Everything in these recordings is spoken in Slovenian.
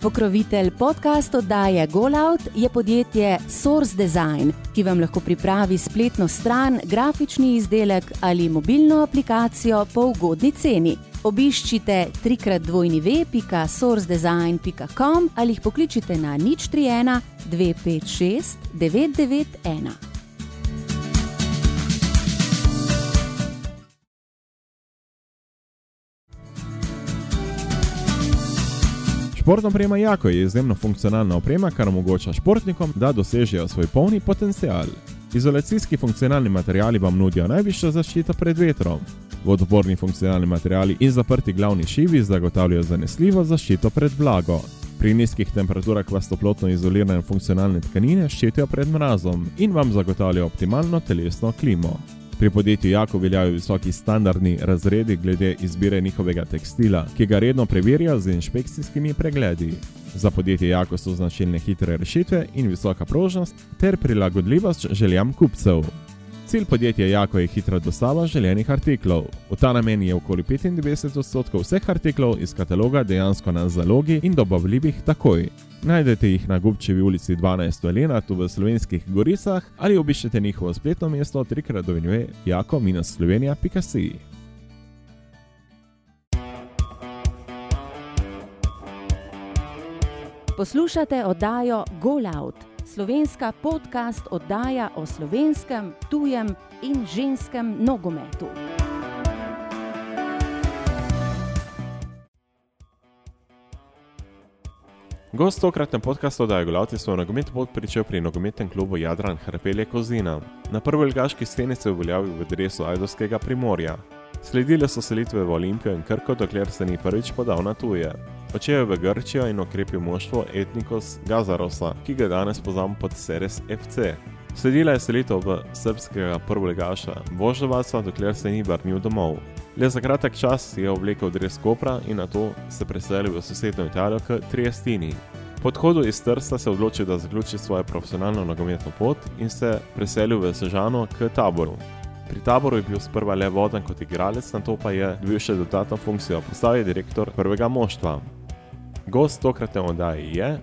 Pokrovitelj podcast oddaje GoLout je podjetje Source Design, ki vam lahko pripravi spletno stran, grafični izdelek ali mobilno aplikacijo po ugodni ceni. Obiščite www.sourcedesign.com ali jih pokličite na nič 31 256 991. Športna oprema Jako je izjemno funkcionalna oprema, kar omogoča športnikom, da dosežejo svoj polni potencial. Izolacijski funkcionalni materiali vam nudijo najvišjo zaščito pred vetrom. Vodoporni funkcionalni materiali in zaprti glavni šivi zagotavljajo zanesljivo zaščito pred vlago. Pri nizkih temperaturah vas toplotno izolirane funkcionalne tkanine ščitijo pred mrazom in vam zagotavljajo optimalno telesno klimo. Pri podjetju Jako veljajo visoki standardni razredi glede izbire njihovega tekstila, ki ga redno preverjajo z inšpekcijskimi pregledi. Za podjetje Jako so značilne hitre rešitve in visoka prožnost ter prilagodljivost željam kupcev. Cilj podjetja Jako je hitra dostava želenih artiklov. V ta namen je okoli 95 odstotkov vseh artiklov iz kataloga dejansko na zalogi in dobavljivih takoj. Najdete jih na Gubčevi ulici 12 Elena, tu v slovenskih goricah, ali obiščete njihovo spletno mesto trikrat dovinjuje jako-slovenija.si. Poslušate oddajo GoLout, slovenska podcast oddaja o slovenskem, tujem in ženskem nogometu. Gost tokratne podcastu oddaje Golavci so nogometni pot pričel pri nogometnem klubu Jadran Hrpelje Kozina. Na prvi ligaški sceni se je uveljavil v dresu Ajdovskega primorja. Sledile so selitve v Olimpijo in Krko, dokler se ni prvič podal na tuje. Očel je v Grčijo in okrepil moštvo Etnikos Gazarosa, ki ga danes poznamo pod Seres FC. Sledila je selitev v srpskega prvoligaša Voždovaca, dokler se ni vrnil domov. Le za kratek čas je oblekel dres Kopra in na to se preselil v sosednjo Italijo k Triestini. Po odhodu iz Trsta se je odločil, da zaključi svojo profesionalno nogometno pot in se preselil v Sežano k taboru. Pri taboru je bil sprva le voden kot igralec, na to pa je dobil še dodatno funkcijo, postal je direktor prvega moštva. Gost tokratne oddaje je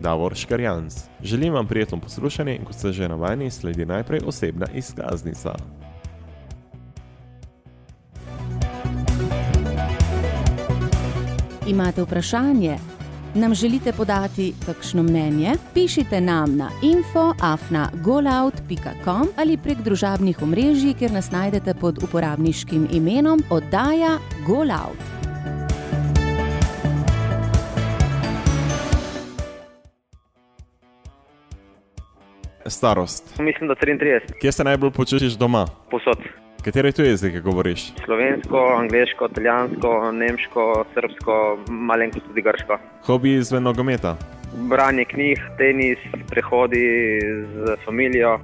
Davor Škarjans. Želim vam prijetno poslušanje in kot ste že navajeni, sledi najprej osebna izkaznica. Imate vprašanje? Nam želite podati kakšno mnenje? Pišite nam na info.afna.golout.com ali prek družabnih omrežij, kjer nas najdete pod uporabniškim imenom oddaja Golout. Starost. Mislim, da 33, Kje se najbolj počutiš doma? posod. Katere tu jezike govoriš? Slovensko, angliško, italijansko, nemško, srpsko, malenkost tudi grško. Hobi izven nogometa. Branje knjig, tenis, prehodi z familijo,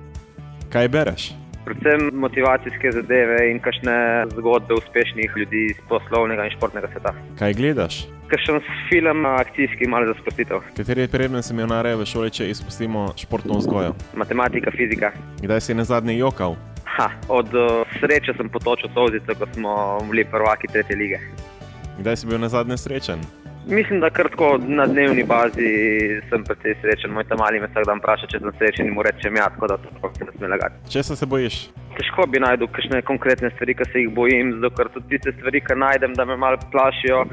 Kaj bereš? Predvsem motivacijske zadeve in kakšne zgodbe uspešnih ljudi iz poslovnega in športnega sveta. Kaj gledaš? Kakšen film akcijski, malo za sprostitev. Kateri predmet se mi nare v šoli, če izpustimo športno vzgojo? Matematika, fizika. Kdaj si na zadnji jokal? Ha, od uh, sreče sem potočil solzice, ko smo bili prvaki tretje lige. Kdaj si bil na zadnje srečen? Mislim, da kar tako na dnevni bazi sem precej srečen. Moj tam mali me vsak dan vpraša, če sem srečen in mu rečem ja, tako da to se ne sme lagati. Česa se bojiš? Težko bi najdel kakšne konkretne stvari, ki se jih bojim, zato ker tudi tiste stvari, ki najdem, da me malo plašijo,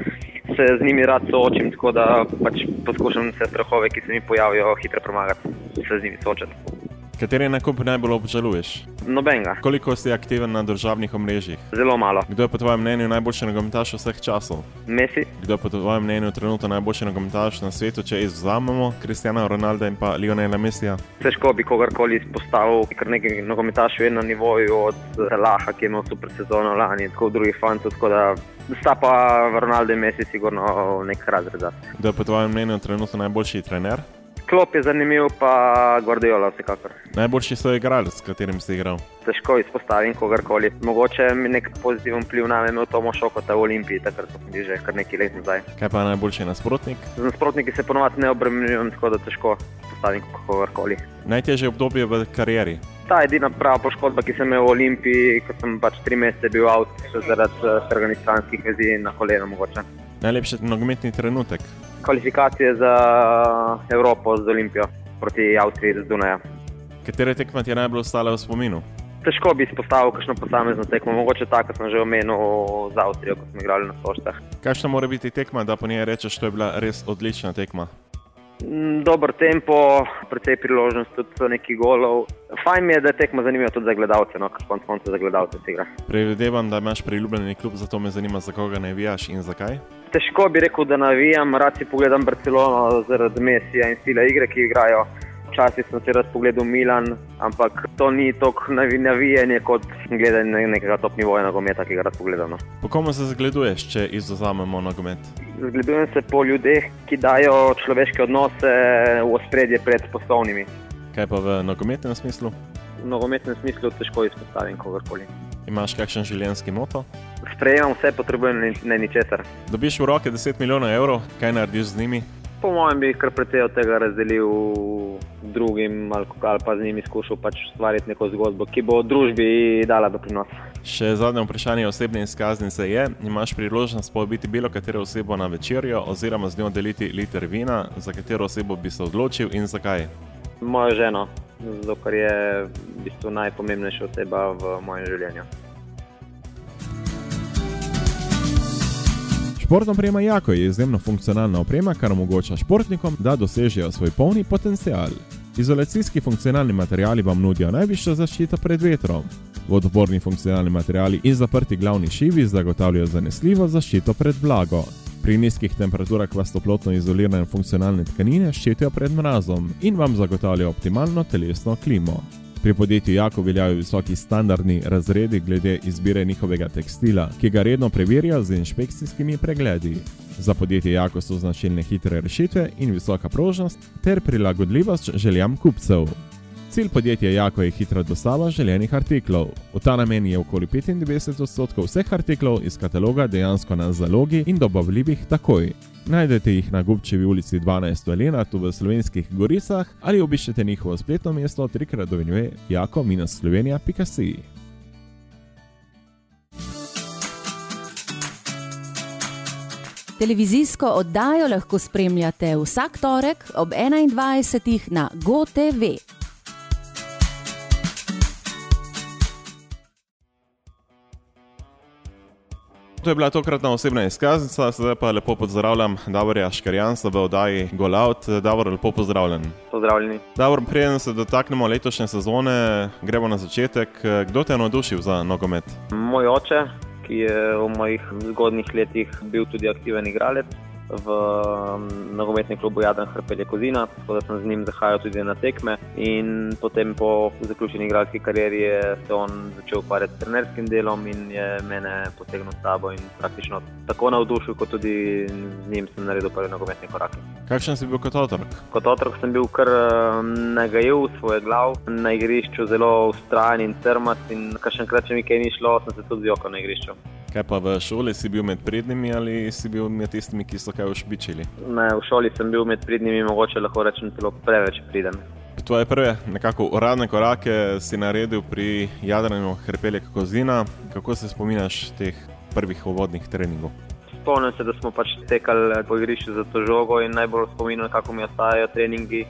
se z njimi rad soočim, tako da pač poskušam vse strahove, ki se mi pojavijo, hitro premagati, se z njimi soočati. Kateri nakup najbolj obžaluješ? Nobenega, Koliko si aktiven na državnih omrežjih? zelo malo. Kdo je po tvojem mnenju najboljši nogometaš vseh časov? Messi, Kdo je po tvojem mnenju trenutno najboljši nogometaš na svetu, če izvzamemo Kristjana Ronalda in pa Lionela Messija? težko bi kogarkoli izpostavil, ker nekaj nogometašev je na nivoju od Laha, ki je imel super sezono lani, tako drugih fantov, tako da sta pa Ronaldo in Messi sigurno nek razred. Kdo je po tvojem mnenju trenutno najboljši trener? Klop je zanimiv, pa Guardiola vsekakor. Najboljši so igralec, s katerim si igral. Težko izpostavim kogarkoli. Mogoče mi nek pozitiven vpliv na me imel Tomo Šokota v Olimpiji, takrat ko sem bil že kar nekaj let nazaj. Kaj pa najboljši nasprotnik? Z nasprotniki se ponovadi ne obremenjujem, tako da težko postavim kogarkoli. Najtežje obdobje v karieri. Ta edina prava poškodba, ki sem imel v Olimpiji, ko sem pač tri mesece bil avt zaradi eh, strganih stranskih vezi na koleno mogoče. Najlepši nogometni trenutek. Kvalifikacije za Evropo z Olimpijo proti Avstriji z Dunaja. Katere tekme ti je najbolj ostale v spominu? Težko bi izpostavil kakšno posamezno tekmo, mogoče tako, kot sem že omenil z Avstrijo, ko smo igrali na Soštah. Kakšna mora biti tekma, da po njej rečeš, da je bila res odlična tekma? Mm, Dober tempo, precej priložnost, tudi nekaj golov. Fajn mi je, da je tekma zanimiva tudi za gledalce, no, ker konec koncev za gledalce se igra. Predvidevam, da imaš priljubljeni klub, zato me zanima, za koga navijaš in zakaj. Težko bi rekel, da navijam, rad si pogledam Barcelono zaradi Messija in stila igre, ki igrajo. Včasih sem si rad pogledal Milan, ampak to ni tako navi- navijanje kot gledanje nekega top nivoja nogometa, ki ga rad pogledam. No. Po komu se zgleduješ, če izuzamemo nogomet? Zgledujem se po ljudeh, ki dajo človeške odnose v ospredje pred poslovnimi. Kaj pa v nogometnem smislu? V nogometnem smislu težko izpostavim kogarkoli. Imaš kakšen življenjski moto? Sprejemam vse, potrebujem ne ničesar. Dobiš v roke 10 milijonov evrov, kaj narediš z njimi? Po mojem bi kar precej od tega razdelil drugim ali, ali pa z njimi skušal pač ustvariti neko zgodbo, ki bo družbi dala doprinos. Še zadnje vprašanje osebne izkaznice je: imaš priložnost povabiti bilo katero osebo na večerjo oziroma z njo deliti liter vina, za katero osebo bi se odločil in zakaj? Mojo ženo, zato ker je v bistvu najpomembnejša oseba v mojem življenju. Športna oprema Jako je izjemno funkcionalna oprema, kar omogoča športnikom, da dosežejo svoj polni potencial. Izolacijski funkcionalni materiali vam nudijo najvišjo zaščito pred vetrom. Vodoporni funkcionalni materiali in zaprti glavni šivi zagotavljajo zanesljivo zaščito pred vlago. Pri nizkih temperaturah vas toplotno izolirane funkcionalne tkanine ščitijo pred mrazom in vam zagotavljajo optimalno telesno klimo. Pri podjetju Jako veljajo visoki standardni razredi glede izbire njihovega tekstila, ki ga redno preverjajo z inšpekcijskimi pregledi. Za podjetje Jako so značilne hitre rešitve in visoka prožnost ter prilagodljivost željam kupcev. Cilj podjetja Jako je hitra dostava želenih artiklov. V ta namen je okoli 95 odstotkov vseh artiklov iz kataloga dejansko na zalogi in dobavljivih takoj. Najdete jih na Gubčevi ulici 12 v Lenartu v slovenskih Goricah ali obiščete njihovo spletno mesto trikrat dovinjuje jako-slovenija.si. Televizijsko oddajo lahko spremljate vsak torek ob 21. na GoTV. To je bila tokratna osebna izkaznica, zdaj pa lepo pozdravljam Davorja Škarjansa v oddaji Golout. Davor, lepo pozdravljen. Pozdravljeni. Davor, preden se dotaknemo letošnje sezone, gremo na začetek. Kdo te je navdušil za nogomet? Moj oče, ki je v mojih zgodnih letih bil tudi aktiven igralec v um, nogometnem klubu Jadran Hrpelje Kozina, tako da sem z njim zahajal tudi na tekme. In potem po zaključeni igralski karieri je se on začel ukvarjati s trenerskim delom in je mene potegnil s sabo in praktično tako navdušil, kot tudi z njim sem naredil prve nogometne korake. Kakšen si bil kot otrok? Kot otrok sem bil kar um, nagajiv svoj glav, na igrišču zelo ustrajen in trmast in kakšenkrat, če mi kaj ni šlo, sem se tudi zjokal na igrišču. Kaj pa v šoli si bil med prednjimi ali si bil med tistimi, ki so kaj ušpičili? Ne, v šoli sem bil med pridnimi, mogoče lahko rečem celo preveč pridem. Tvoje prve nekako uradne korake si naredil pri jadranju Hrpelje Kozina. Kako se spominaš teh prvih uvodnih treningov? Spomnim se, da smo pač tekali po igrišču za to žogo in najbolj spominjam, kako mi ostajajo treningi,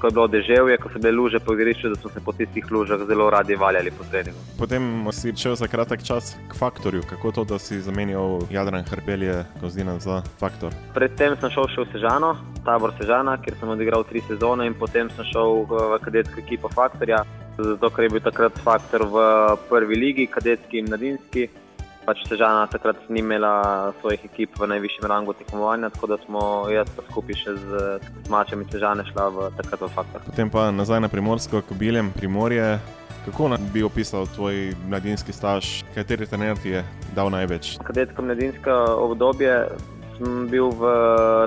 ko je bilo deževje, ko so bile luže po igrišču, da smo se po tistih lužah zelo radi valjali po treningu. Potem si šel za kratek čas k faktorju. Kako to, da si zamenjal Jadran Hrpelje Kozina za faktor? Predtem sem šel še v Sežano, tabor Sežana, kjer sem odigral tri sezone in potem sem šel v kadetsko ekipo Faktorja, zato ker je bil takrat Faktor v prvi ligi, kadetski in mladinski. Pač Sežana takrat ni imela svojih ekip v najvišjem rangu tekmovanja, tako da smo jaz pa skupaj še z mačami Sežane šla v takrat v Faktor. Potem pa nazaj na Primorsko, k Biljem, Primorje. Kako bi opisal tvoj mladinski staž, kateri trener ti je dal največ? Kadetsko mladinsko obdobje sem bil v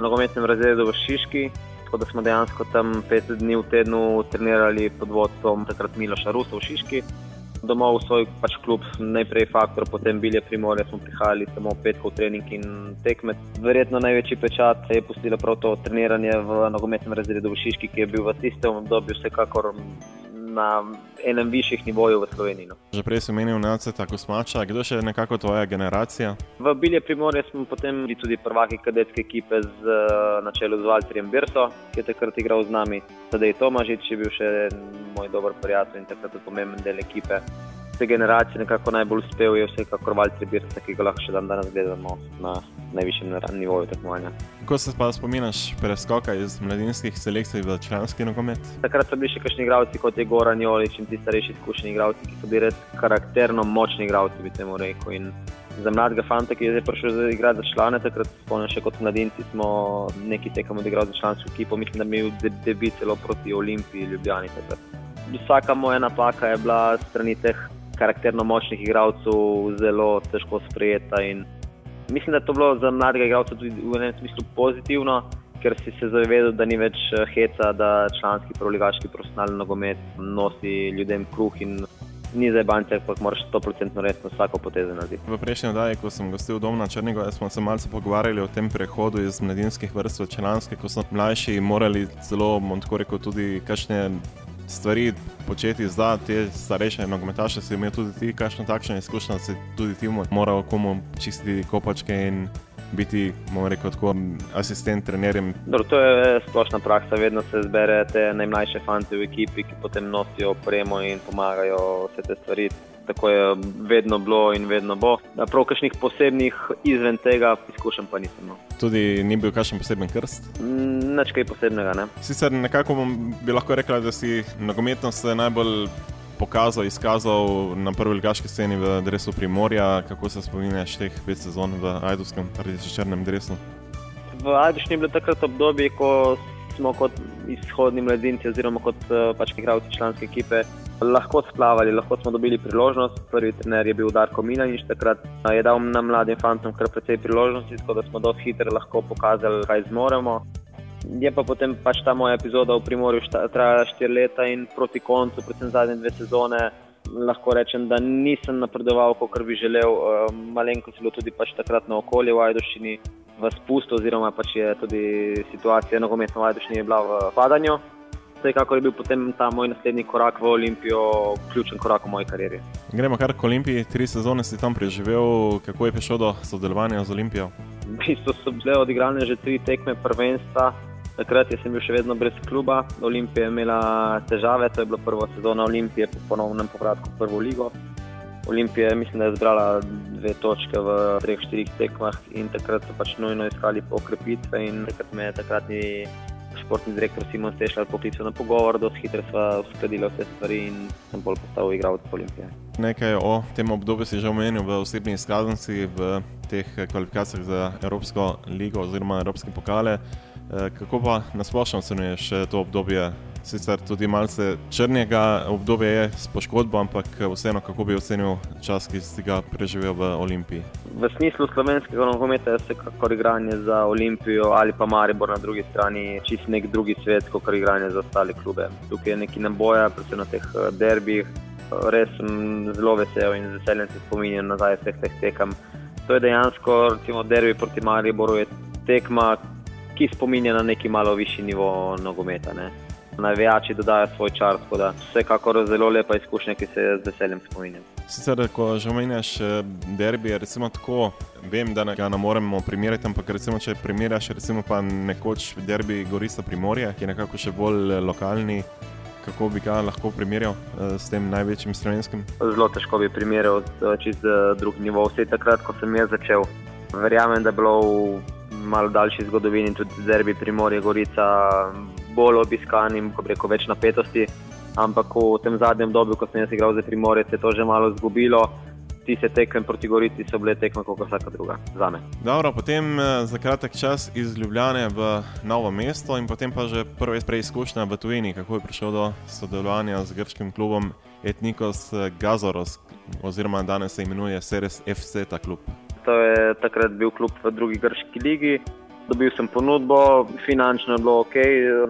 nogometnem razredu v Šiški, tako da smo dejansko tam pet dni v tednu trenirali pod vodstvom takrat Miloša Rusa v Šiški. Domov v svoj pač klub, najprej Faktor, potem Bilje Primorje, smo prihajali samo petkov trening in tekme. Verjetno največji pečat je pustilo prav to treniranje v nogometnem razredu v Šiški, ki je bil v tistem obdobju vsekakor na enem višjih nivojev v Sloveniji. No. Že prej si omenil Naceta Kosmača, kdo še je nekako tvoja generacija? V Bilje Primorje smo potem bili tudi prvaki kadetske ekipe z, na čelu z Valterjem Birso, ki je takrat igral z nami. Tadej Tomažič je bil še moj dober prijatelj in takrat pomemben del ekipe te generacije nekako najbolj uspel, je vsekakor Valtteri Birsa, ki ga lahko še dan danes gledamo na najvišjem nivoju tekmovanja. Kako se pa spominaš preskoka iz mladinskih selekcij v članski nogomet? Takrat so bili še kakšni igralci kot je Goran Jolič in ti starejši izkušeni igralci, ki so bili res karakterno močni igralci, bi temu rekel. In za mladega fanta, ki je zdaj prišel igrati za člane, takrat spomnim še kot mladinci, smo neki tekom odigrali za člansko ekipo, mislim, da bi bil debit celo proti Olimpiji, Ljubljani. Takrat. Vsaka moja napaka je bila strani teh karakterno močnih igralcev zelo težko sprejeta. Mislim, da je to bilo za mladega igralca tudi v enem smislu pozitivno, ker si se zavedal, da ni več eh, heca, da članski proligaški profesionalni nogomet nosi ljudem kruh in ni zdaj banke, ampak moraš 100% resno vsako potezo narediti. V prejšnji oddaji, ko sem gostil dom na Črnigo, smo se malce pogovarjali o tem prehodu iz mladinskih vrst v članske, ko so mlajši morali zelo, tako rekel, tudi kakšne stvari početi za te starejše nogometaše, si imel tudi ti kakšno takšno izkušnjo, da si tudi ti moral komu čistiti kopačke in biti, bomo rekel, tako asistent trenerjem. Dobro, to je splošna praksa, vedno se zbere te najmlajše fante v ekipi, ki potem nosijo opremo in pomagajo vse te stvari tako je vedno bilo in vedno bo. Prav kakšnih posebnih izven tega izkušenj pa nisem. No. Tudi ni bil kakšen poseben krst? Mm, nič kaj posebnega. Ne. Sicer nekako bi lahko rekla, da si nogometno se najbolj pokazal, izkazal na prvi ligaški sceni v Dresu Primorja. Kako se spominjaš teh pet sezon v Ajdovskem, rdeče črnem Dresu? V Ajdovščini je bilo takrat obdobje, ko smo kot izhodni mladinci, oziroma kot eh, pač igravci članske ekipe, lahko splavali, lahko smo dobili priložnost. Prvi trener je bil Darko Milanič, takrat je dal nam mladim fantom kar precej priložnosti, tako da smo dosti hitro lahko pokazali, kaj zmoremo. Je pa potem pač ta moja epizoda v Primorju trajala štiri leta in proti koncu, predvsem zadnje dve sezone, lahko rečem, da nisem napredoval, kot bi želel. Eh, malenkost je bilo tudi pač takratno okolje v Ajdošini v spustu, oziroma pač je tudi situacija nogometno v Ajdošini bila v padanju. Vsekakor je bil potem ta moj naslednji korak v Olimpijo, ključen korak v moji karieri. Gremo kar k Olimpiji, tri sezone si tam preživel, kako je prišel do sodelovanja z Olimpijo? V bistvu so bile odigrane že tri tekme prvenstva. Takrat sem bil še vedno brez kluba. Olimpija je imela težave, to je bila prva sezona Olimpije po ponovnem povratku v prvo ligo. Olimpija je, mislim, da je zbrala dve točke v treh, štirih tekmah in takrat so pač nujno iskali okrepitve in takrat me je takratni športni direktor Simon Stešljal poklical na pogovor, da hitro sva uskladila vse stvari in sem bolj postal igralec Olimpije. Nekaj o tem obdobju si že omenil v osebni izkaznici v teh kvalifikacijah za Evropsko ligo oziroma Evropske pokale. Eh, kako pa nasplošno ocenjuješ to obdobje sicer tudi malce črnega obdobja je s poškodbo, ampak vseeno, kako bi ocenil čas, ki si ga preživel v Olimpiji. V smislu slovenskega nogometa je vsekakor igranje za Olimpijo ali pa Maribor na drugi strani čist nek drugi svet, kot igranje za ostale klube. Tukaj je neki naboja, predvsem na teh eh, derbih. Res sem zelo vesel in z veseljem se spominjam nazaj vseh teh tekem. To je dejansko, recimo, derbi proti Mariboru, je tekma, ki spominja na neki malo višji nivo nogometa. Ne? Navijači dodajo svoj čar. Vsekakor zelo lepa izkušnja, ki se z veseljem spominjam. Sicer, ko že omenjaš eh, derbi, recimo tako, vem, da ga ne moremo primerjati, ampak recimo, če primerjaš recimo pa nekoč derbi Gorisa Primorja, ki je nekako še bolj eh, lokalni. Kako bi ga lahko primerjal uh, s tem največjim slovenskim? Zelo težko bi primerjal čez drug nivo. Vse takrat, ko sem jaz začel, verjamem, da je bilo v malo daljši zgodovini tudi derbi Primorja, Gorica, bolj obiskan in rekel, več napetosti. Ampak v tem zadnjem dobu, ko sem jaz igral za Primorje, se je to že malo izgubilo. Ti se tekme proti Gorici so bile tekme kot vsaka druga za me. Dobro, potem eh, za kratek čas iz Ljubljane v novo mesto in potem pa že prve preizkušnje v tujini, kako je prišel do sodelovanja z grškim klubom Etnikos Gazoros, oziroma danes se imenuje Seres FC ta klub. To je takrat bil klub v drugi grški ligi, dobil sem ponudbo, finančno je bilo ok,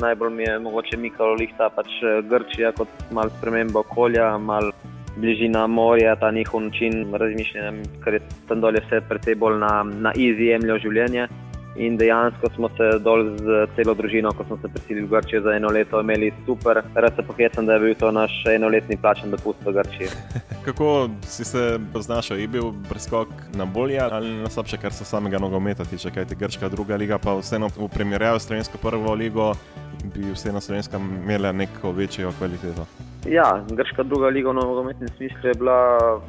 najbolj mi je mogoče Mikalo Lihta, pač eh, Grčija kot mal sprememba okolja, mal bližina morja, ta njihov način razmišljanja, ker je tam dolje vse precej bolj na, na easy jemljo življenje. In dejansko smo se dol z celo družino, ko smo se prisilili v Grčijo za eno leto, imeli super. Res se pokecam, da je bil to naš enoletni plačen dopust v Grčiji. Kako si se znašel? Je bil preskok na bolje ali na slabše, kar se samega nogometa tiče, kaj ti grška druga liga, pa vseeno v primerjavi s slovensko prvo ligo, bi vseeno slovenska imela neko večjo kvaliteto. Ja, grška druga liga v nogometnem smislu je bila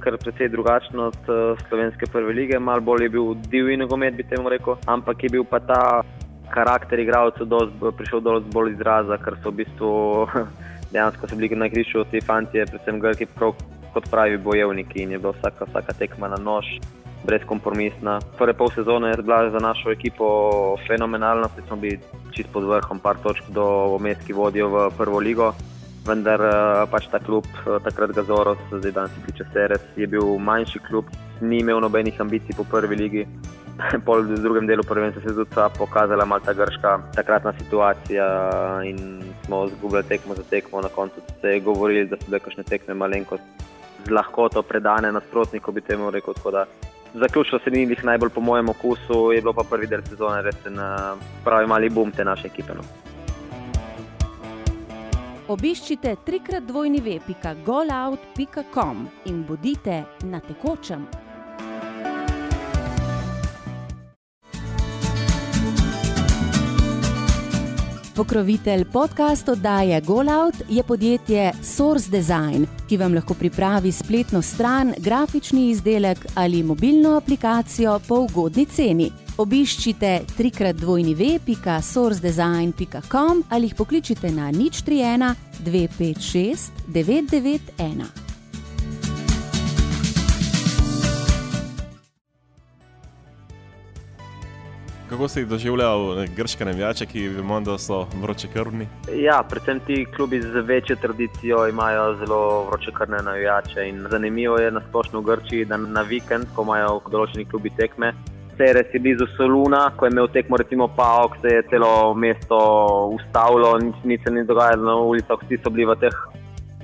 kar precej drugačen od uh, slovenske prve lige, malo bolj je bil divji nogomet, bi temu rekel, ampak je bil pa ta karakter igralcev prišel do bolj izraza, ker so v bistvu dejansko bili na igrišču ti fanti, predvsem Grki, prav kot pravi bojevniki in je bila vsaka, vsaka tekma na nož. Brezkompromisna. Prve pol sezone je bila za našo ekipo fenomenalna, smo bili čist pod vrhom, par točk do omest, ki vodijo v prvo ligo vendar eh, pač ta klub, eh, takrat ga Zoros, zdaj danes je Kliče Ceres, je bil manjši klub, ni imel nobenih ambicij po prvi ligi. Pol v drugem delu prvenstva se je tudi pokazala malo ta grška takratna situacija in smo zgubili tekmo za tekmo. Na koncu se je govorili, da so bile kakšne tekme malenkost z lahkoto predane nasprotniku, bi temu rekel. Zaključilo se ni njih najbolj po mojem okusu, je bilo pa prvi del sezone res en pravi mali bum te naše ekipe. No obiščite trikrat dvojni web.golout.com in bodite na tekočem. Pokrovitelj podcast oddaje GoLout je podjetje Source Design, ki vam lahko pripravi spletno stran, grafični izdelek ali mobilno aplikacijo po ugodni ceni. Obiščite trikrat dvojni web.sourcedesign.com ali jih pokličite na nič 31 256 991. Kako si doživljal grške navijače, ki vemo, da so vroče krvni? Ja, predvsem ti klubi z večjo tradicijo imajo zelo vroče krvne navijače. Zanimivo je na splošno v Grčiji, da na vikend, ko imajo določeni klubi tekme, Ceres je blizu Soluna, ko je imel tekmo, recimo Paok, se je celo mesto ustavilo, nič, nič se ni dogajalo na ulicah, vsi so bili v teh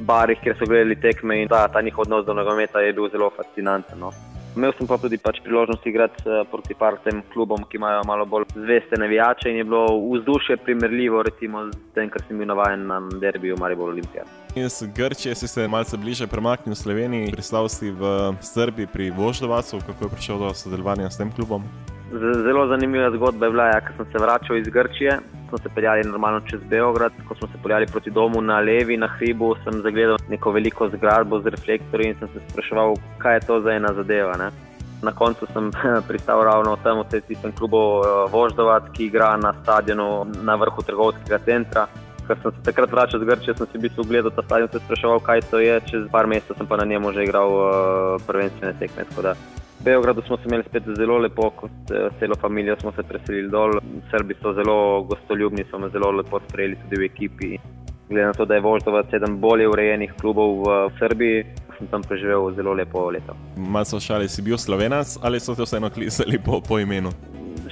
barih, kjer so gledali tekme in ta, ta njihov odnos do nogometa je bil zelo fascinanten. No. Imel sem pa tudi pač priložnost igrati uh, proti partem klubom, ki imajo malo bolj zveste navijače in je bilo vzdušje primerljivo recimo, z tem, kar sem bil navaden na derbiju Maribor Olimpija. Iz Grčije si se malce bliže premaknil v Sloveniji, pristal si v Srbiji pri Voždovacu, kako je prišel do sodelovanja s tem klubom? Zelo zanimiva zgodba je bila, ja, ko sem se vračal iz Grčije. Smo se peljali normalno čez Beograd, ko smo se peljali proti domu na Levi, na hribu, sem zagledal neko veliko zgradbo z reflektorji in sem se spraševal, kaj je to za ena zadeva. Ne? Na koncu sem pristal ravno v tem, v tem klubu eh, Voždovac, ki igra na stadionu na vrhu trgovskega centra. Ker sem se takrat vračal z Grčije, sem si v bistvu ogledal ta stadion in se spraševal, kaj to je. Čez par mesecev sem pa na njemu že igral uh, prvenstvene tekme. Beogradu smo se imeli spet zelo lepo, kot eh, celo družino smo se preselili dol. Srbi so zelo gostoljubni, so me zelo lepo sprejeli tudi v ekipi. Glede na to, da je Voždova sedem bolje urejenih klubov v Srbiji, sem tam preživel zelo lepo leto. Malo so šali, si bil slovenac ali so te vseeno klicali po, po imenu?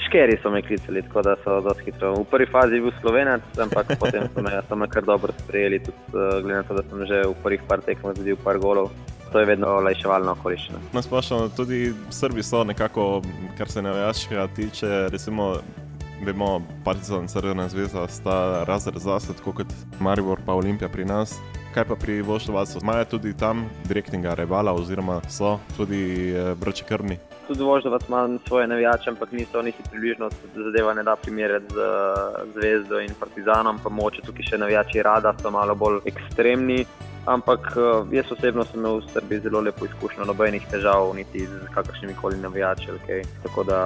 Škeri so me klicali, tako da so zelo hitro. V prvi fazi je bil slovenac, ampak potem so me, so me kar dobro sprejeli, tudi uh, glede na to, da sem že v prvih par tekmah zadel par golov to je vedno olajševalna okoliščina. Na splošno tudi Srbi so nekako, kar se navijačkega tiče, recimo. Vemo, Partizan in Crvena zvezda sta razred zase, tako kot Maribor pa Olimpija pri nas. Kaj pa pri Voštovacu? Imajo tudi tam direktnega rivala, oziroma so tudi eh, broči krvni? Tudi Voštovac ima svoje navijače, ampak niso niti približno zadeva, ne da primerjati z Zvezdo in Partizanom, pa moče tukaj še navijači rada, so malo bolj ekstremni. Ampak eh, jaz osebno sem imel v Srbiji zelo lepo izkušnjo, nobenih težav, niti z kakršnimi koli navijači. Okay. Tako da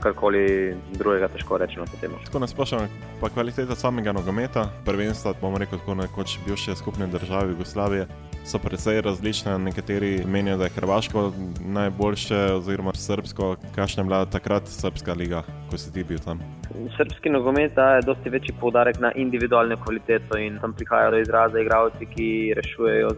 karkoli drugega težko rečemo po tem. Tako nasplošno, pa kvaliteta samega nogometa, prvenstva, bomo rekli, tako nekoč bivše skupne države Jugoslavije. So precej različne, nekateri menijo, da je Hrvaško najboljše, oziroma Srbsko. Kakšna je bila takrat Srpska liga, ko si ti bil tam? Srpski nogomet daje dosti večji poudarek na individualno kvaliteto in tam prihajajo do izraza igravci, ki rešujejo